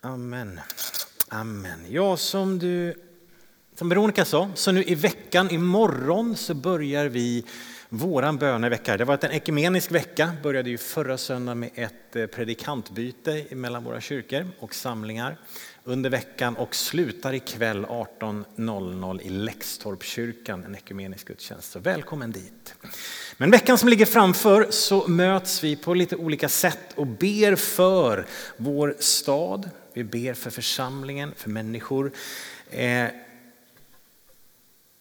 Amen. Amen. Ja, som du som Veronica sa, så nu i veckan, imorgon så börjar vi våran bönevecka. Det har varit en ekumenisk vecka, började ju förra söndagen med ett eh, predikantbyte mellan våra kyrkor och samlingar under veckan och slutar ikväll 18.00 i Läxtorpskyrkan, en ekumenisk gudstjänst. Så välkommen dit. Men veckan som ligger framför så möts vi på lite olika sätt och ber för vår stad. Vi ber för församlingen, för människor. Eh,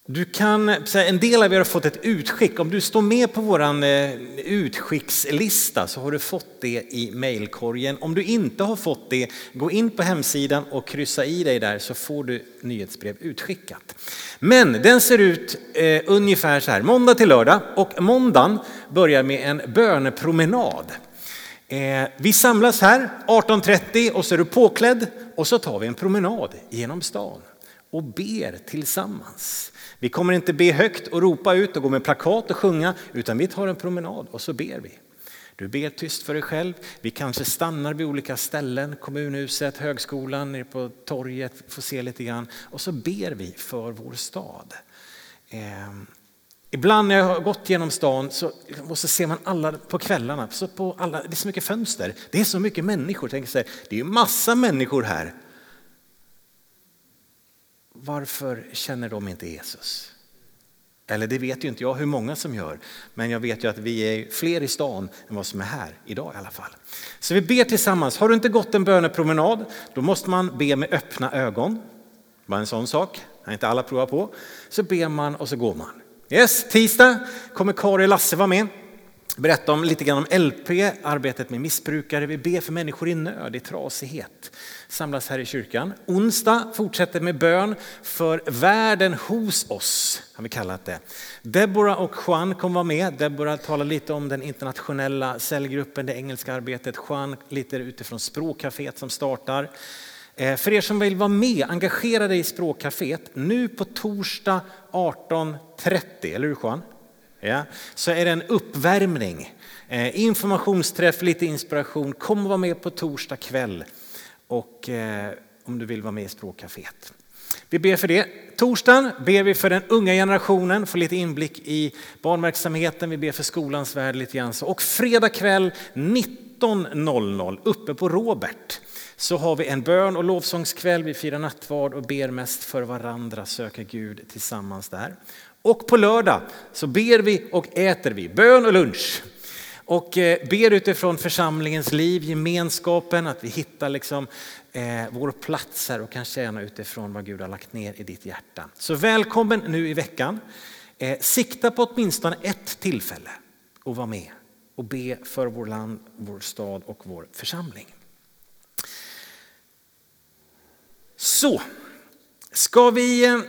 du kan, en del av er har fått ett utskick. Om du står med på vår eh, utskickslista så har du fått det i mejlkorgen. Om du inte har fått det, gå in på hemsidan och kryssa i dig där så får du nyhetsbrev utskickat. Men den ser ut eh, ungefär så här, måndag till lördag och måndagen börjar med en bönepromenad. Eh, vi samlas här 18.30 och så är du påklädd och så tar vi en promenad genom stan och ber tillsammans. Vi kommer inte be högt och ropa ut och gå med plakat och sjunga, utan vi tar en promenad och så ber vi. Du ber tyst för dig själv. Vi kanske stannar vid olika ställen, kommunhuset, högskolan, nere på torget, får se lite grann. Och så ber vi för vår stad. Eh, ibland när jag har gått genom stan så, och så ser man alla på kvällarna, så på alla, det är så mycket fönster, det är så mycket människor. Tänk sig, det är ju massa människor här varför känner de inte Jesus? Eller det vet ju inte jag hur många som gör, men jag vet ju att vi är fler i stan än vad som är här idag i alla fall. Så vi ber tillsammans. Har du inte gått en bönepromenad, då måste man be med öppna ögon. Bara en sån sak, har inte alla provat på. Så ber man och så går man. Yes, tisdag kommer Kari och Lasse vara med berätta om lite grann om LP, arbetet med missbrukare. Vi ber för människor i nöd, i trasighet. Samlas här i kyrkan. Onsdag fortsätter med bön för världen hos oss, har vi kallat det. Deborah och Juan kommer vara med. Deborah talar lite om den internationella cellgruppen, det engelska arbetet. Juan lite utifrån språkcaféet som startar. Eh, för er som vill vara med, engagera dig i språkcaféet. Nu på torsdag 18.30, eller hur Juan? ja, så är det en uppvärmning. Eh, informationsträff, lite inspiration. Kom och var med på torsdag kväll och, eh, om du vill vara med i språkcaféet. Vi ber för det. Torsdagen ber vi för den unga generationen, få lite inblick i barnverksamheten. Vi ber för skolans värld lite grann. Och fredag kväll 19.00 uppe på Robert så har vi en bön och lovsångskväll. Vi firar nattvard och ber mest för varandra, söker Gud tillsammans där. Och på lördag så ber vi och äter vi, bön och lunch. Och eh, ber utifrån församlingens liv, gemenskapen, att vi hittar liksom, eh, vår plats här och kan tjäna utifrån vad Gud har lagt ner i ditt hjärta. Så välkommen nu i veckan. Eh, sikta på åtminstone ett tillfälle och vara med och be för vår land, vår stad och vår församling. Så, ska vi eh,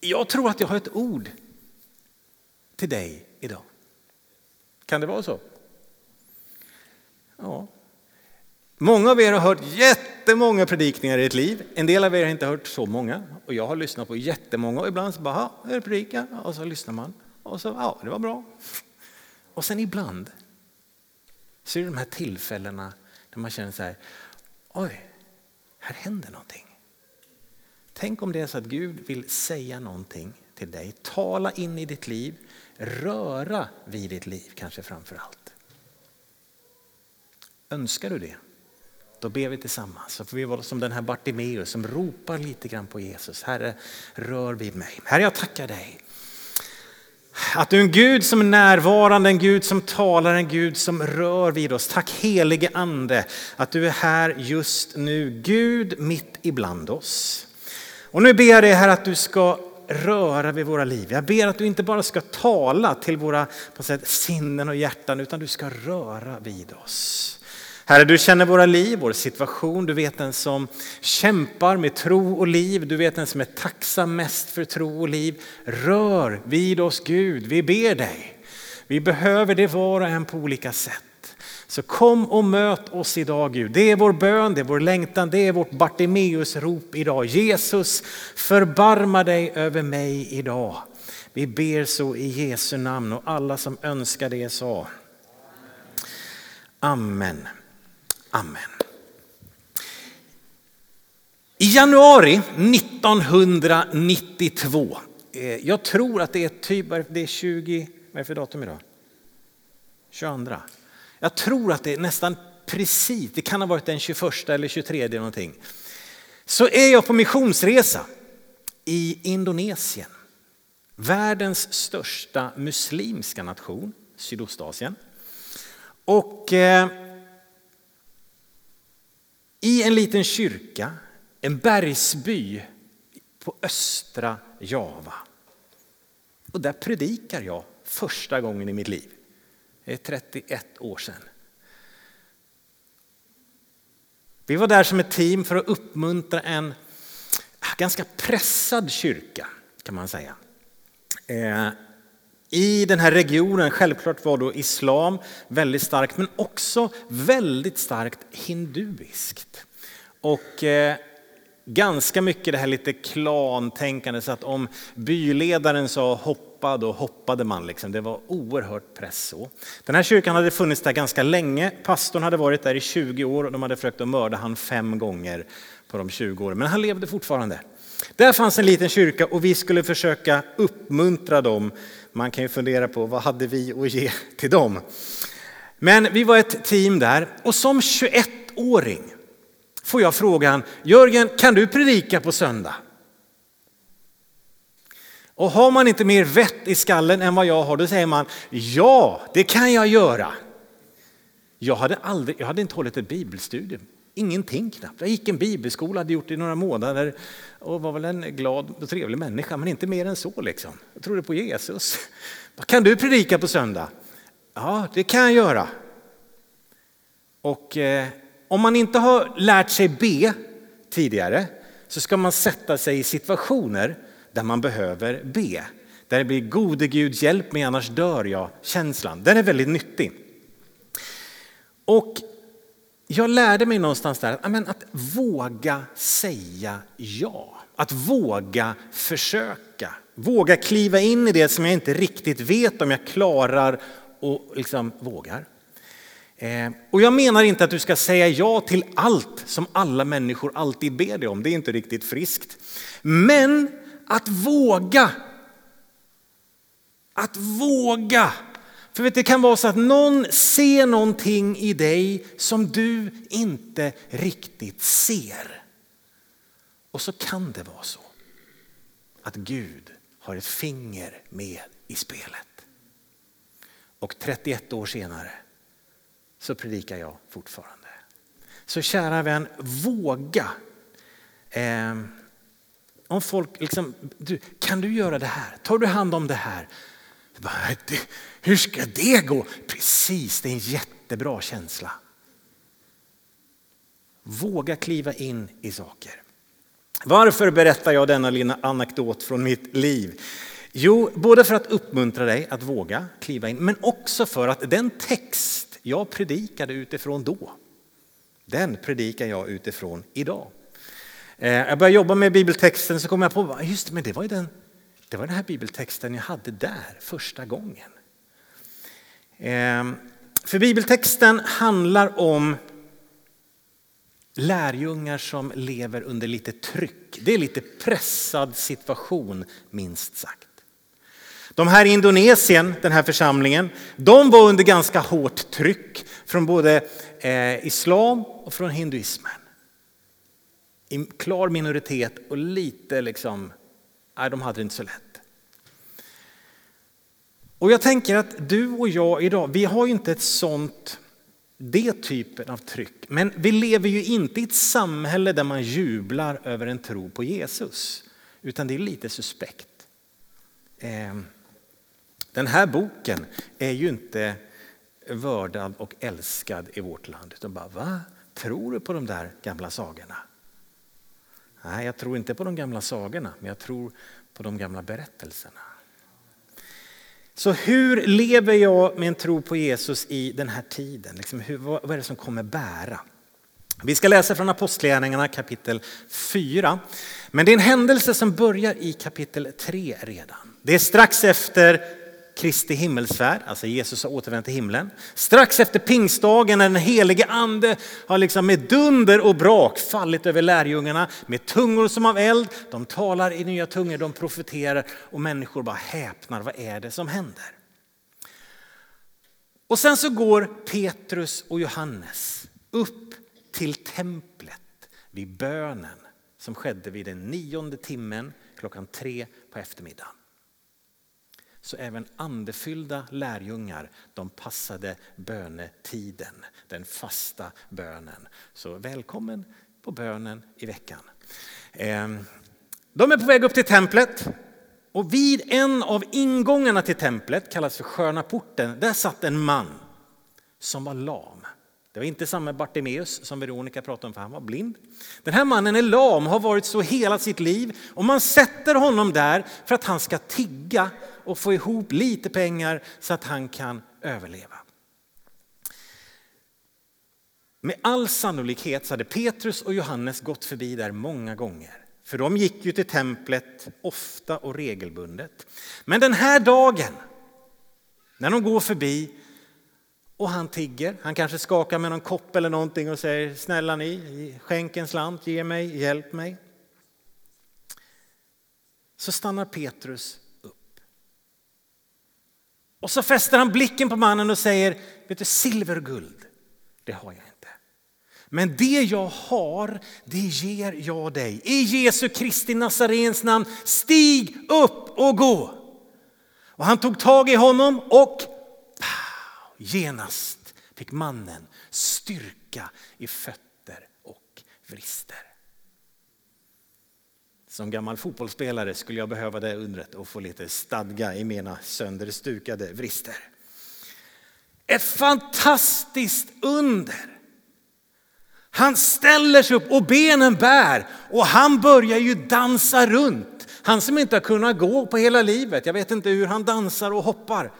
jag tror att jag har ett ord till dig idag. Kan det vara så? Ja. Många av er har hört jättemånga predikningar i ert liv. En del av er har inte hört så många. Och jag har lyssnat på jättemånga och ibland så bara, ja, är predika? Och så lyssnar man. Och så, ja, det var bra. Och sen ibland så är det de här tillfällena där man känner så här, oj, här händer någonting. Tänk om det är så att Gud vill säga någonting till dig, tala in i ditt liv, röra vid ditt liv kanske framför allt. Önskar du det? Då ber vi tillsammans. Så får vi vara som den här Bartimeus som ropar lite grann på Jesus. Herre, rör vid mig. Herre, jag tackar dig. Att du är en Gud som är närvarande, en Gud som talar, en Gud som rör vid oss. Tack helige Ande att du är här just nu. Gud mitt ibland oss. Och nu ber jag dig här att du ska röra vid våra liv. Jag ber att du inte bara ska tala till våra på sätt, sinnen och hjärtan utan du ska röra vid oss. Herre, du känner våra liv, vår situation. Du vet den som kämpar med tro och liv. Du vet den som är tacksam mest för tro och liv. Rör vid oss Gud, vi ber dig. Vi behöver det var och en på olika sätt. Så kom och möt oss idag Gud. Det är vår bön, det är vår längtan, det är vårt Bartimeus-rop idag. Jesus, förbarma dig över mig idag. Vi ber så i Jesu namn och alla som önskar det sa. Amen. Amen. I januari 1992, eh, jag tror att det är typ, det är 20, vad är det för datum idag? 22. Jag tror att det är nästan precis, det kan ha varit den 21 eller 23 någonting. Så är jag på missionsresa i Indonesien. Världens största muslimska nation, Sydostasien. Och eh, i en liten kyrka, en bergsby på östra Java. Och där predikar jag första gången i mitt liv. Det är 31 år sedan. Vi var där som ett team för att uppmuntra en ganska pressad kyrka kan man säga. Eh, I den här regionen, självklart var då islam väldigt starkt men också väldigt starkt hinduiskt. Och eh, ganska mycket det här lite klantänkande så att om byledaren sa hoppa då hoppade man. Liksom. Det var oerhört press så. Den här kyrkan hade funnits där ganska länge. Pastorn hade varit där i 20 år och de hade försökt att mörda han fem gånger på de 20 åren. Men han levde fortfarande. Där fanns en liten kyrka och vi skulle försöka uppmuntra dem. Man kan ju fundera på vad hade vi att ge till dem? Men vi var ett team där och som 21-åring får jag frågan, Jörgen kan du predika på söndag? Och har man inte mer vett i skallen än vad jag har, då säger man ja, det kan jag göra. Jag hade, aldrig, jag hade inte hållit ett bibelstudium, ingenting knappt. Jag gick en bibelskola, hade gjort det i några månader och var väl en glad och trevlig människa, men inte mer än så. Liksom. Jag trodde på Jesus. Kan du predika på söndag? Ja, det kan jag göra. Och eh, om man inte har lärt sig be tidigare så ska man sätta sig i situationer där man behöver be. Där det blir gode Gud hjälp mig annars dör jag känslan. Den är väldigt nyttig. Och jag lärde mig någonstans där att, att våga säga ja. Att våga försöka. Våga kliva in i det som jag inte riktigt vet om jag klarar och liksom vågar. Eh, och jag menar inte att du ska säga ja till allt som alla människor alltid ber dig om. Det är inte riktigt friskt. Men att våga. Att våga. För vet, det kan vara så att någon ser någonting i dig som du inte riktigt ser. Och så kan det vara så att Gud har ett finger med i spelet. Och 31 år senare så predikar jag fortfarande. Så kära vän, våga. Eh, om folk liksom, du, kan du göra det här? Tar du hand om det här? hur ska det gå? Precis, det är en jättebra känsla. Våga kliva in i saker. Varför berättar jag denna lilla anekdot från mitt liv? Jo, både för att uppmuntra dig att våga kliva in, men också för att den text jag predikade utifrån då, den predikar jag utifrån idag. Eh, jag började jobba med bibeltexten så kom jag på, just men det var ju den, det var den här bibeltexten jag hade där första gången. Ehm, för bibeltexten handlar om lärjungar som lever under lite tryck. Det är lite pressad situation minst sagt. De här i Indonesien, den här församlingen, de var under ganska hårt tryck från både eh, islam och från hinduismen. I klar minoritet och lite liksom, nej de hade det inte så lätt. Och jag tänker att du och jag idag, vi har ju inte ett sånt, det typen av tryck. Men vi lever ju inte i ett samhälle där man jublar över en tro på Jesus. Utan det är lite suspekt. Ehm, den här boken är ju inte vördad och älskad i vårt land. Utan bara, va? Tror du på de där gamla sagorna? Nej, jag tror inte på de gamla sagorna, men jag tror på de gamla berättelserna. Så hur lever jag med en tro på Jesus i den här tiden? Liksom hur, vad är det som kommer bära? Vi ska läsa från Apostlagärningarna kapitel 4. Men det är en händelse som börjar i kapitel 3 redan. Det är strax efter Kristi himmelsfärd, alltså Jesus har återvänt till himlen. Strax efter pingstdagen när den helige ande har liksom med dunder och brak fallit över lärjungarna med tungor som av eld. De talar i nya tungor, de profeterar och människor bara häpnar. Vad är det som händer? Och sen så går Petrus och Johannes upp till templet vid bönen som skedde vid den nionde timmen klockan tre på eftermiddagen. Så även andefyllda lärjungar, de passade bönetiden, den fasta bönen. Så välkommen på bönen i veckan. Ehm, de är på väg upp till templet och vid en av ingångarna till templet, kallas för sköna porten, där satt en man som var lam. Det var inte samma Bartimeus som Veronica pratade om, för han var blind. Den här mannen är lam, har varit så hela sitt liv och man sätter honom där för att han ska tigga och få ihop lite pengar så att han kan överleva. Med all sannolikhet så hade Petrus och Johannes gått förbi där många gånger. För de gick ju till templet ofta och regelbundet. Men den här dagen, när de går förbi och han tigger, han kanske skakar med någon kopp eller någonting och säger snälla ni, skänk en slant, ge mig, hjälp mig. Så stannar Petrus. Och så fäster han blicken på mannen och säger, vet du silver och guld, det har jag inte. Men det jag har, det ger jag dig. I Jesu Kristi Nazarens namn, stig upp och gå. Och han tog tag i honom och pow, genast fick mannen styrka i fötter och vrister. Som gammal fotbollsspelare skulle jag behöva det undret och få lite stadga i mina sönderstukade vrister. Ett fantastiskt under. Han ställer sig upp och benen bär och han börjar ju dansa runt. Han som inte har kunnat gå på hela livet. Jag vet inte hur han dansar och hoppar.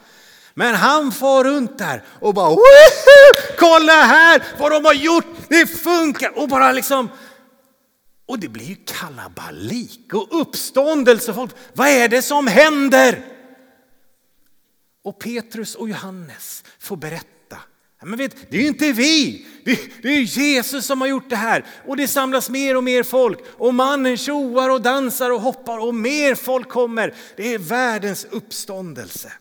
Men han far runt där och bara Woho! kolla här vad de har gjort, det funkar och bara liksom och det blir ju kalabalik och uppståndelse. Folk, vad är det som händer? Och Petrus och Johannes får berätta men vet, det är ju inte vi, det är Jesus som har gjort det här. Och det samlas mer och mer folk och mannen tjoar och dansar och hoppar och mer folk kommer. Det är världens uppståndelse.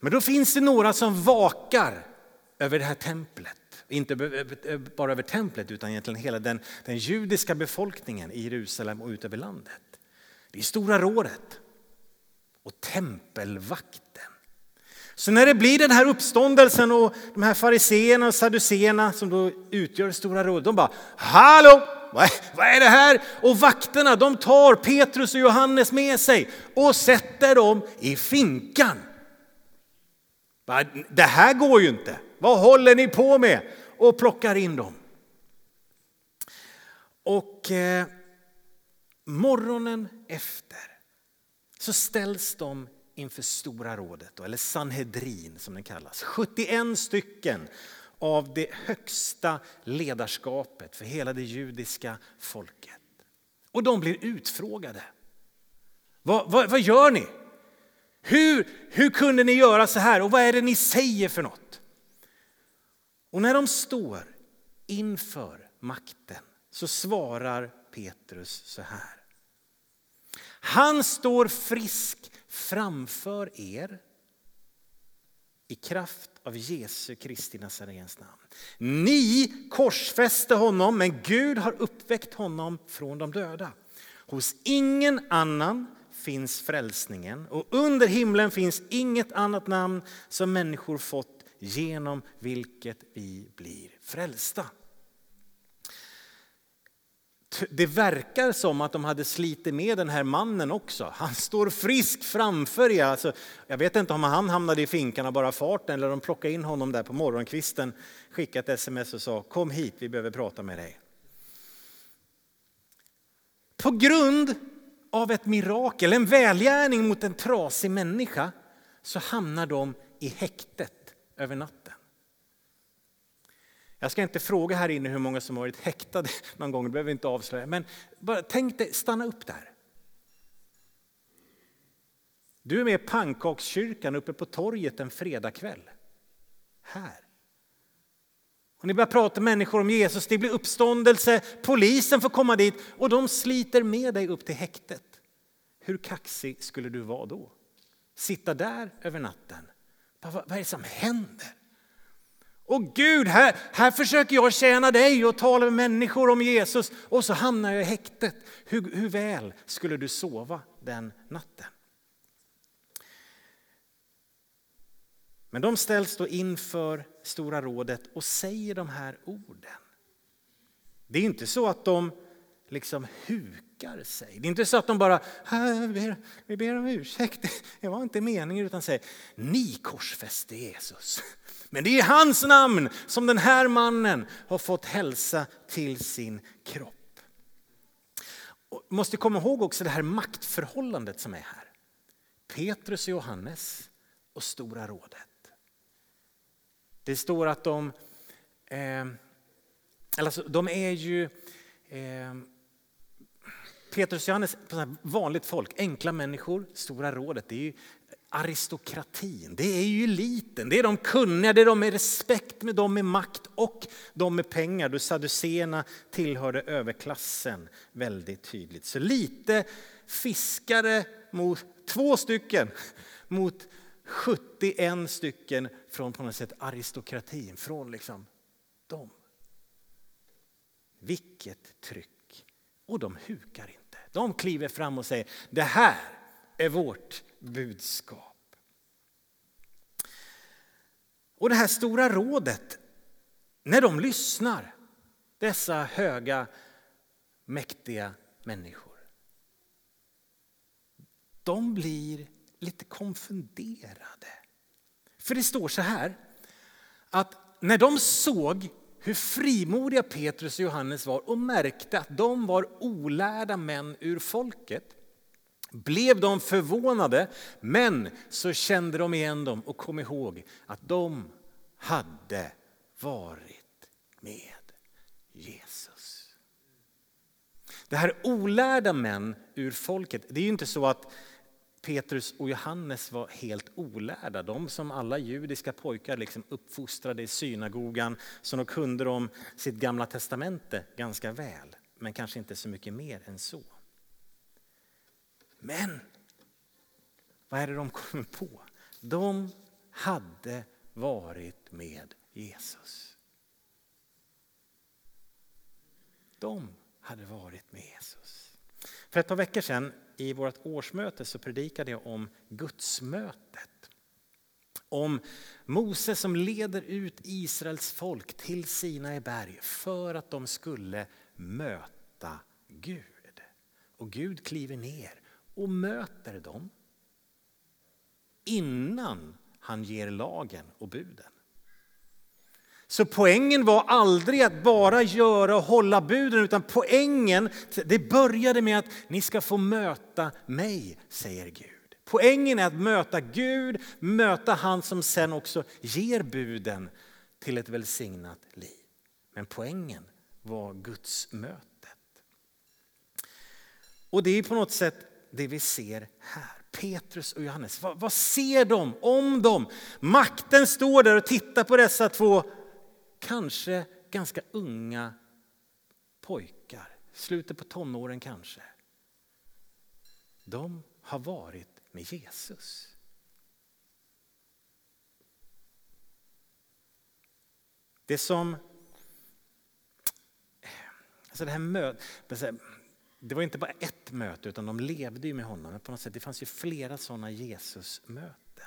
Men då finns det några som vakar över det här templet. Inte bara över templet utan egentligen hela den, den judiska befolkningen i Jerusalem och ut över landet. Det är Stora rådet och tempelvakten. Så när det blir den här uppståndelsen och de här fariseerna och saduceerna som då utgör Stora rådet, de bara Hallå! Vad är det här? Och vakterna de tar Petrus och Johannes med sig och sätter dem i finkan. Det här går ju inte. Vad håller ni på med? Och plockar in dem. Och eh, morgonen efter så ställs de inför Stora rådet, eller Sanhedrin som den kallas. 71 stycken av det högsta ledarskapet för hela det judiska folket. Och de blir utfrågade. Vad, vad, vad gör ni? Hur, hur kunde ni göra så här och vad är det ni säger för något? Och när de står inför makten så svarar Petrus så här. Han står frisk framför er i kraft av Jesu Kristi Nazarens namn. Ni korsfäste honom, men Gud har uppväckt honom från de döda. Hos ingen annan finns frälsningen och under himlen finns inget annat namn som människor fått genom vilket vi blir frälsta. Det verkar som att de hade slitit med den här mannen också. Han står frisk framför er. Alltså, jag vet inte om han hamnade i finkan av bara farten eller de plockade in honom där på morgonkvisten, skickade ett sms och sa kom hit, vi behöver prata med dig. På grund av ett mirakel, en välgärning mot en trasig människa, så hamnar de i häktet över natten. Jag ska inte fråga här inne hur många som har varit häktade någon gång, det behöver inte avslöja. Men bara tänk dig, stanna upp där. Du är med i pannkakskyrkan uppe på torget en fredagkväll. Här. Och ni börjar prata med människor om Jesus, det blir uppståndelse, polisen får komma dit och de sliter med dig upp till häktet. Hur kaxig skulle du vara då? Sitta där över natten. Vad, vad är det som händer? Och Gud, här, här försöker jag tjäna dig och tala med människor om Jesus och så hamnar jag i häktet. Hur, hur väl skulle du sova den natten? Men de ställs då inför Stora rådet och säger de här orden. Det är inte så att de liksom hukar sig. Det är inte så att de bara, vi ber, vi ber om ursäkt, det var inte meningen, utan säger, ni korsfäste Jesus. Men det är hans namn som den här mannen har fått hälsa till sin kropp. Och måste komma ihåg också det här maktförhållandet som är här. Petrus och Johannes och Stora rådet. Det står att de, eh, alltså, de är ju eh, Petrus och Johannes, vanligt folk, enkla människor, Stora rådet, det är ju aristokratin, det är ju eliten, det är de kunniga, det är de med respekt, med de med makt och de med pengar. Du saduséerna tillhörde överklassen väldigt tydligt. Så lite fiskare mot två stycken mot 71 stycken från på något sätt aristokratin, från liksom dem. Vilket tryck! Och de hukar inte. De kliver fram och säger det här är vårt budskap. Och det här stora rådet, när de lyssnar, dessa höga, mäktiga människor. De blir lite konfunderade. För det står så här att när de såg hur frimodiga Petrus och Johannes var och märkte att de var olärda män ur folket blev de förvånade, men så kände de igen dem och kom ihåg att de hade varit med Jesus. Det här olärda män ur folket, det är ju inte så att Petrus och Johannes var helt olärda. De som alla judiska pojkar liksom uppfostrade i synagogan så de kunde de sitt gamla testamente ganska väl, men kanske inte så mycket mer än så. Men vad är det de kommer på? De hade varit med Jesus. De hade varit med Jesus. För ett par veckor sedan i vårt årsmöte så predikade jag om gudsmötet. Om Mose som leder ut Israels folk till Sinai berg för att de skulle möta Gud. Och Gud kliver ner och möter dem innan han ger lagen och buden. Så poängen var aldrig att bara göra och hålla buden, utan poängen, det började med att ni ska få möta mig, säger Gud. Poängen är att möta Gud, möta han som sen också ger buden till ett välsignat liv. Men poängen var Guds mötet. Och det är på något sätt det vi ser här. Petrus och Johannes, vad, vad ser de om dem? Makten står där och tittar på dessa två kanske ganska unga pojkar, slutet på tonåren kanske. De har varit med Jesus. Det som... Alltså det här mötet, det var inte bara ett möte utan de levde ju med honom. På något sätt, det fanns ju flera sådana Jesusmöten.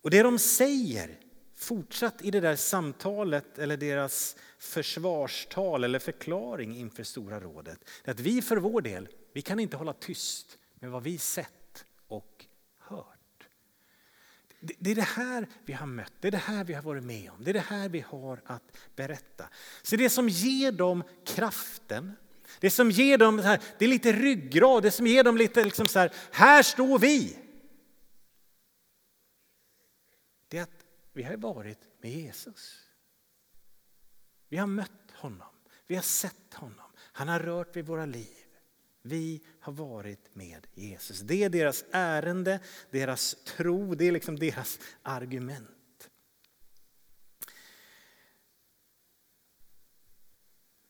Och det de säger fortsatt i det där samtalet eller deras försvarstal eller förklaring inför Stora rådet. Att vi för vår del, vi kan inte hålla tyst med vad vi sett och hört. Det är det här vi har mött, det är det här vi har varit med om, det är det här vi har att berätta. Så det som ger dem kraften, det som ger dem, här, det är lite ryggrad, det som ger dem lite liksom så här, här står vi. Det är att vi har varit med Jesus. Vi har mött honom, vi har sett honom. Han har rört vid våra liv. Vi har varit med Jesus. Det är deras ärende, deras tro, det är liksom deras argument.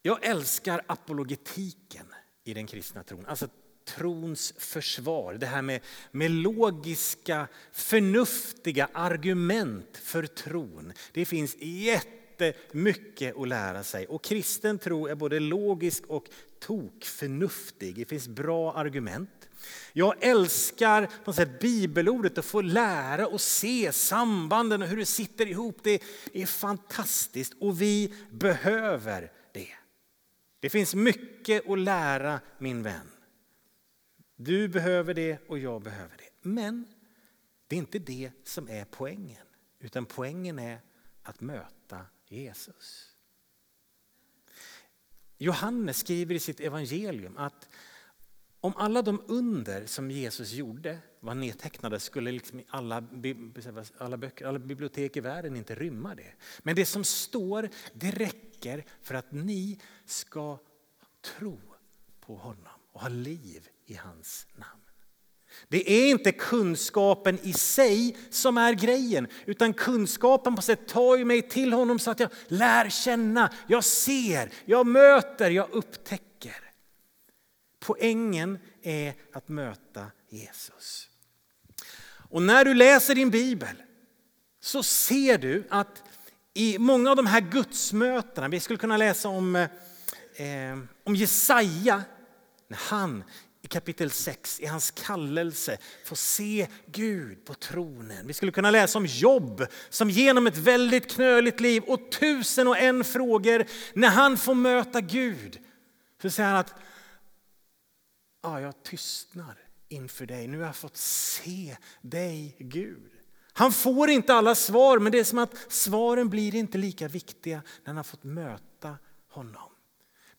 Jag älskar apologetiken i den kristna tron, alltså trons försvar. Det här med, med logiska, förnuftiga argument för tron. Det finns jättemycket att lära sig. Och kristen tro är både logisk och tokförnuftig. Det finns bra argument. Jag älskar på något sätt, bibelordet att få lära och se sambanden och hur det sitter ihop. Det är fantastiskt och vi behöver det. Det finns mycket att lära min vän. Du behöver det och jag behöver det. Men det är inte det som är poängen. Utan poängen är att möta Jesus. Johannes skriver i sitt evangelium att om alla de under som Jesus gjorde var nedtecknade skulle liksom alla, alla, böcker, alla bibliotek i världen inte rymma det. Men det som står, det räcker för att ni ska tro på honom och ha liv i hans namn. Det är inte kunskapen i sig som är grejen, utan kunskapen på sätt tar mig till honom så att jag lär känna, jag ser, jag möter, jag upptäcker. Poängen är att möta Jesus. Och när du läser din bibel så ser du att i många av de här gudsmötena, vi skulle kunna läsa om, eh, om Jesaja, när han i kapitel 6 i hans kallelse får se Gud på tronen. Vi skulle kunna läsa om Jobb som genom ett väldigt knöligt liv och tusen och en frågor när han får möta Gud. Så säger han att ja, jag tystnar inför dig. Nu har jag fått se dig Gud. Han får inte alla svar men det är som att svaren blir inte lika viktiga när han har fått möta honom.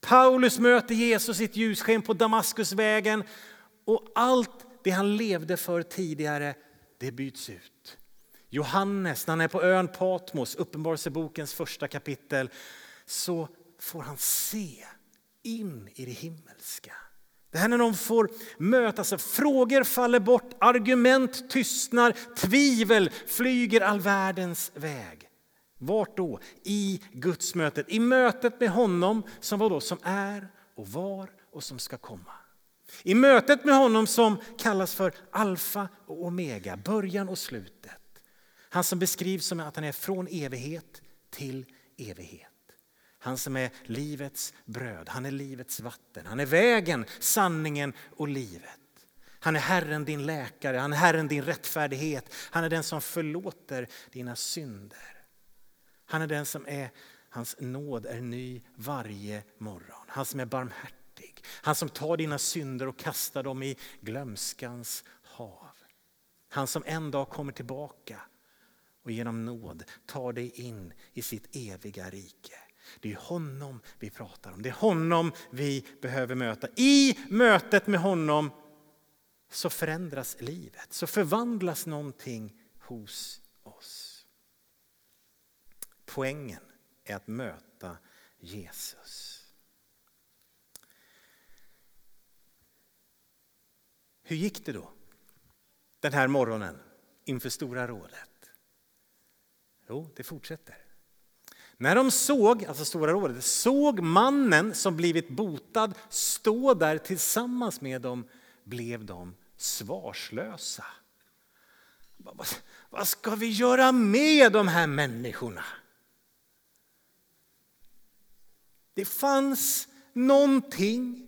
Paulus möter Jesus i ett ljussken på Damaskusvägen och allt det han levde för tidigare, det byts ut. Johannes, när han är på ön Patmos, Uppenbarelsebokens första kapitel, så får han se in i det himmelska. Det här när de får mötas, frågor faller bort, argument tystnar, tvivel flyger all världens väg. Vart då? I gudsmötet, i mötet med honom som var då, som är och var och som ska komma. I mötet med honom som kallas för alfa och omega, början och slutet. Han som beskrivs som att han är från evighet till evighet. Han som är livets bröd, han är livets vatten, han är vägen, sanningen och livet. Han är Herren din läkare, han är Herren din rättfärdighet, han är den som förlåter dina synder. Han är den som är, hans nåd är ny varje morgon. Han som är barmhärtig. Han som tar dina synder och kastar dem i glömskans hav. Han som en dag kommer tillbaka och genom nåd tar dig in i sitt eviga rike. Det är honom vi pratar om. Det är honom vi behöver möta. I mötet med honom så förändras livet, så förvandlas någonting hos. Poängen är att möta Jesus. Hur gick det då den här morgonen inför Stora rådet? Jo, det fortsätter. När de såg, alltså Stora rådet, såg mannen som blivit botad stå där tillsammans med dem blev de svarslösa. Vad ska vi göra med de här människorna? Det fanns någonting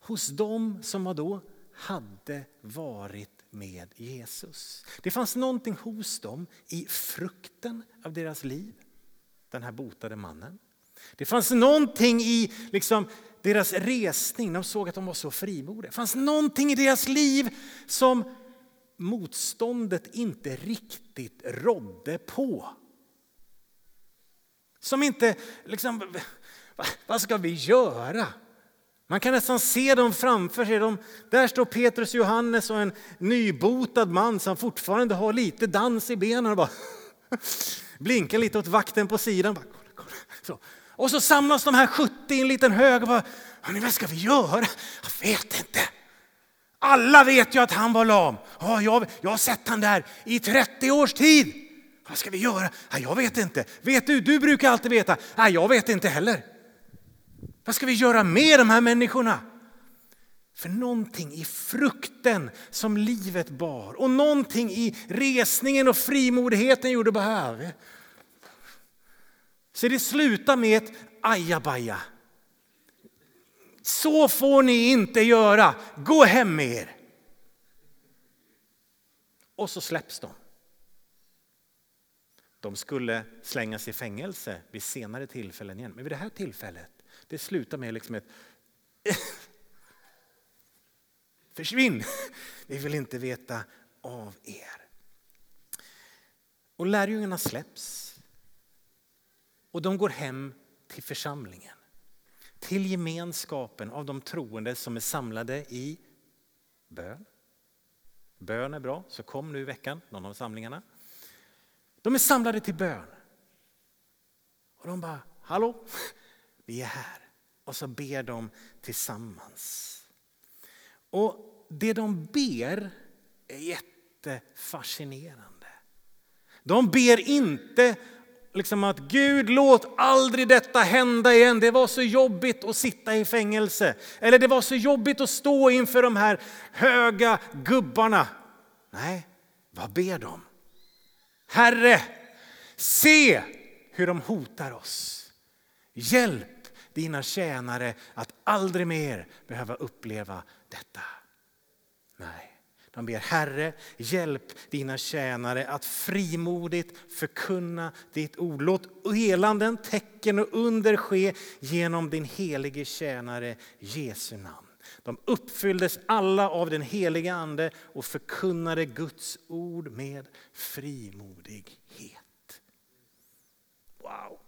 hos dem som var då hade varit med Jesus. Det fanns någonting hos dem i frukten av deras liv, den här botade mannen. Det fanns någonting i liksom, deras resning, de såg att de var så frimodiga. Det fanns någonting i deras liv som motståndet inte riktigt rådde på. Som inte liksom, vad ska vi göra? Man kan nästan se dem framför sig. De, där står Petrus Johannes och en nybotad man som fortfarande har lite dans i benen och bara blinkar lite åt vakten på sidan. Så. Och så samlas de här 70 i en liten hög och bara, Hörrni, vad ska vi göra? Jag vet inte. Alla vet ju att han var lam. Ja, jag, jag har sett han där i 30 års tid. Vad ska vi göra? Jag vet inte. Vet du? Du brukar alltid veta. Nej, jag vet inte heller. Vad ska vi göra med de här människorna? För någonting i frukten som livet bar och någonting i resningen och frimodigheten gjorde bara Så det slutar med ett ajabaja. Så får ni inte göra. Gå hem med er. Och så släpps de. De skulle slängas i fängelse vid senare tillfällen igen. Men vid det här tillfället, det slutar med liksom ett Försvinn! Vi vill inte veta av er. Och lärjungarna släpps. Och de går hem till församlingen. Till gemenskapen av de troende som är samlade i bön. Bön är bra, så kom nu i veckan, någon av samlingarna. De är samlade till bön. Och de bara, hallå, vi är här. Och så ber de tillsammans. Och det de ber är jättefascinerande. De ber inte liksom att Gud låt aldrig detta hända igen. Det var så jobbigt att sitta i fängelse. Eller det var så jobbigt att stå inför de här höga gubbarna. Nej, vad ber de? Herre, se hur de hotar oss. Hjälp dina tjänare att aldrig mer behöva uppleva detta. Nej. De ber Herre, hjälp dina tjänare att frimodigt förkunna ditt ord. Låt helanden, tecken och under ske genom din helige tjänare Jesu namn. De uppfylldes alla av den heliga ande och förkunnade Guds ord med frimodighet. Wow!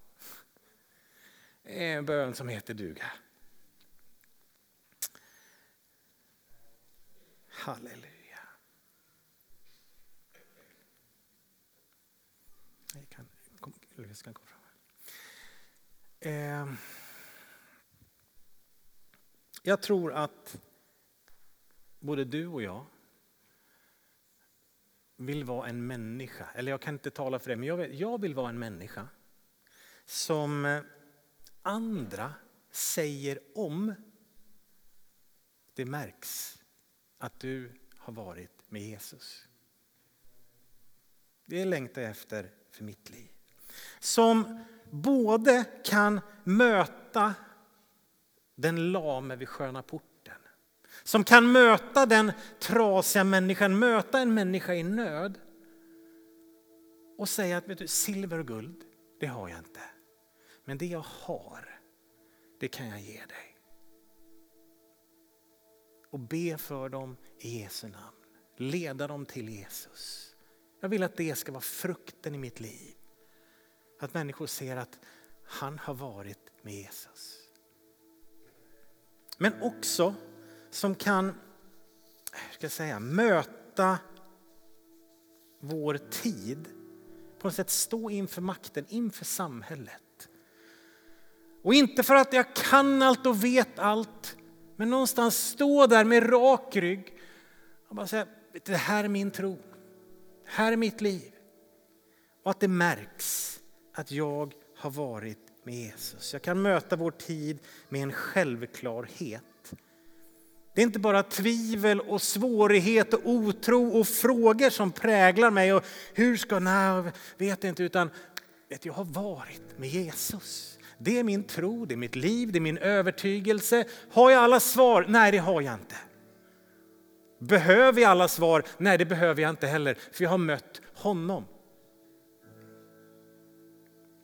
Det är en bön som heter duga. Halleluja. Jag kan, kom, kan komma fram. Eh, jag tror att både du och jag vill vara en människa, eller jag kan inte tala för det, men jag vill, jag vill vara en människa som eh, andra säger om det märks att du har varit med Jesus. Det längtar jag efter för mitt liv. Som både kan möta den lame vid sköna porten. Som kan möta den trasiga människan, möta en människa i nöd. Och säga att vet du, silver och guld, det har jag inte. Men det jag har, det kan jag ge dig. Och be för dem i Jesu namn. Leda dem till Jesus. Jag vill att det ska vara frukten i mitt liv. Att människor ser att han har varit med Jesus. Men också som kan ska jag säga, möta vår tid. På något sätt stå inför makten, inför samhället. Och inte för att jag kan allt och vet allt, men någonstans stå där med rak rygg och bara säga, det här är min tro, det här är mitt liv. Och att det märks att jag har varit med Jesus. Jag kan möta vår tid med en självklarhet. Det är inte bara tvivel och svårighet och otro och frågor som präglar mig. Och hur ska, nej, vet inte, utan vet, jag har varit med Jesus. Det är min tro, det är mitt liv, det är min övertygelse. Har jag alla svar? Nej, det har jag inte. Behöver jag alla svar? Nej, det behöver jag inte heller, för jag har mött honom.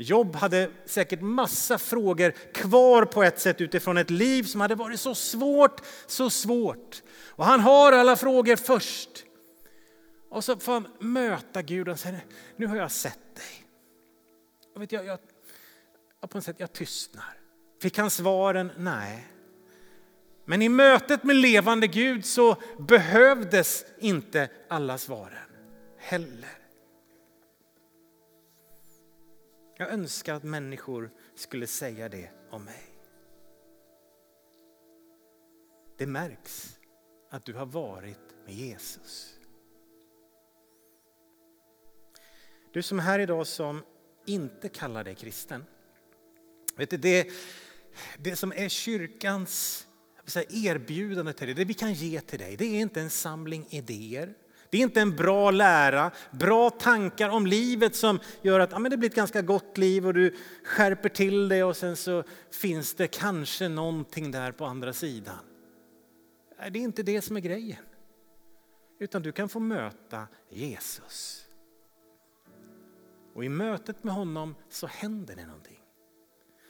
Jobb hade säkert massa frågor kvar på ett sätt utifrån ett liv som hade varit så svårt, så svårt. Och han har alla frågor först. Och så får han möta Gud och säga, nu har jag sett dig. Och vet, jag, jag på något sätt, jag tystnar. Fick han svaren? Nej. Men i mötet med levande Gud så behövdes inte alla svaren heller. Jag önskar att människor skulle säga det om mig. Det märks att du har varit med Jesus. Du som är här idag som inte kallar dig kristen. Vet du, det, det som är kyrkans erbjudande till dig, det vi kan ge till dig, det är inte en samling idéer. Det är inte en bra lära, bra tankar om livet som gör att ja, men det blir ett ganska gott liv och du skärper till dig och sen så finns det kanske någonting där på andra sidan. Det är inte det som är grejen. Utan du kan få möta Jesus. Och i mötet med honom så händer det någonting.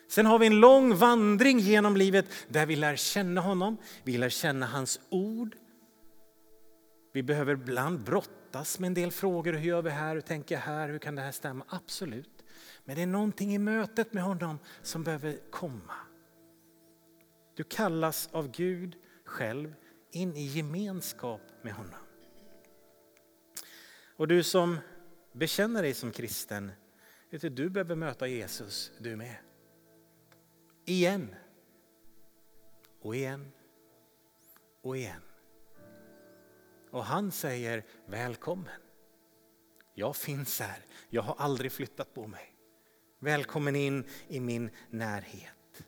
Sen har vi en lång vandring genom livet där vi lär känna honom, vi lär känna hans ord. Vi behöver ibland brottas med en del frågor. Hur gör vi här? Hur tänker jag här? Hur kan det här stämma? Absolut. Men det är någonting i mötet med honom som behöver komma. Du kallas av Gud själv in i gemenskap med honom. Och du som bekänner dig som kristen, vet du, du behöver möta Jesus du med. Igen. Och igen. Och igen. Och han säger välkommen. Jag finns här. Jag har aldrig flyttat på mig. Välkommen in i min närhet.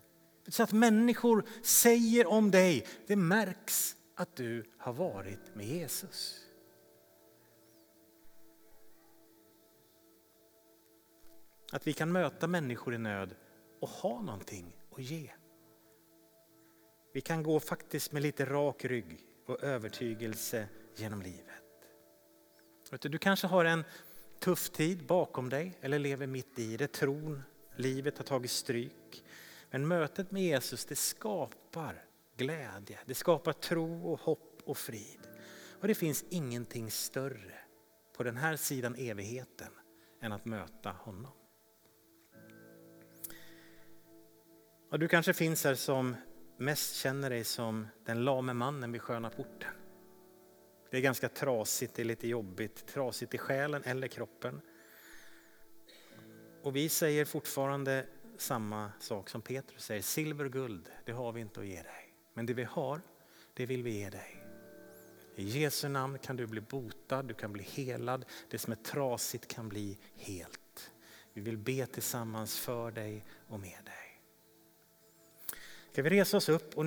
Så att människor säger om dig, det märks att du har varit med Jesus. Att vi kan möta människor i nöd och ha någonting att ge. Vi kan gå faktiskt med lite rak rygg och övertygelse genom livet. Du kanske har en tuff tid bakom dig eller lever mitt i det. Tron, livet har tagit stryk. Men mötet med Jesus det skapar glädje, det skapar tro och hopp och frid. Och det finns ingenting större på den här sidan evigheten än att möta honom. Och du kanske finns här som mest känner dig som den lame mannen vid sköna porten. Det är ganska trasigt, det är lite jobbigt, trasigt i själen eller kroppen. Och vi säger fortfarande samma sak som Petrus säger, silver och guld, det har vi inte att ge dig. Men det vi har, det vill vi ge dig. I Jesu namn kan du bli botad, du kan bli helad, det som är trasigt kan bli helt. Vi vill be tillsammans för dig och med dig. Ska vi resa oss upp och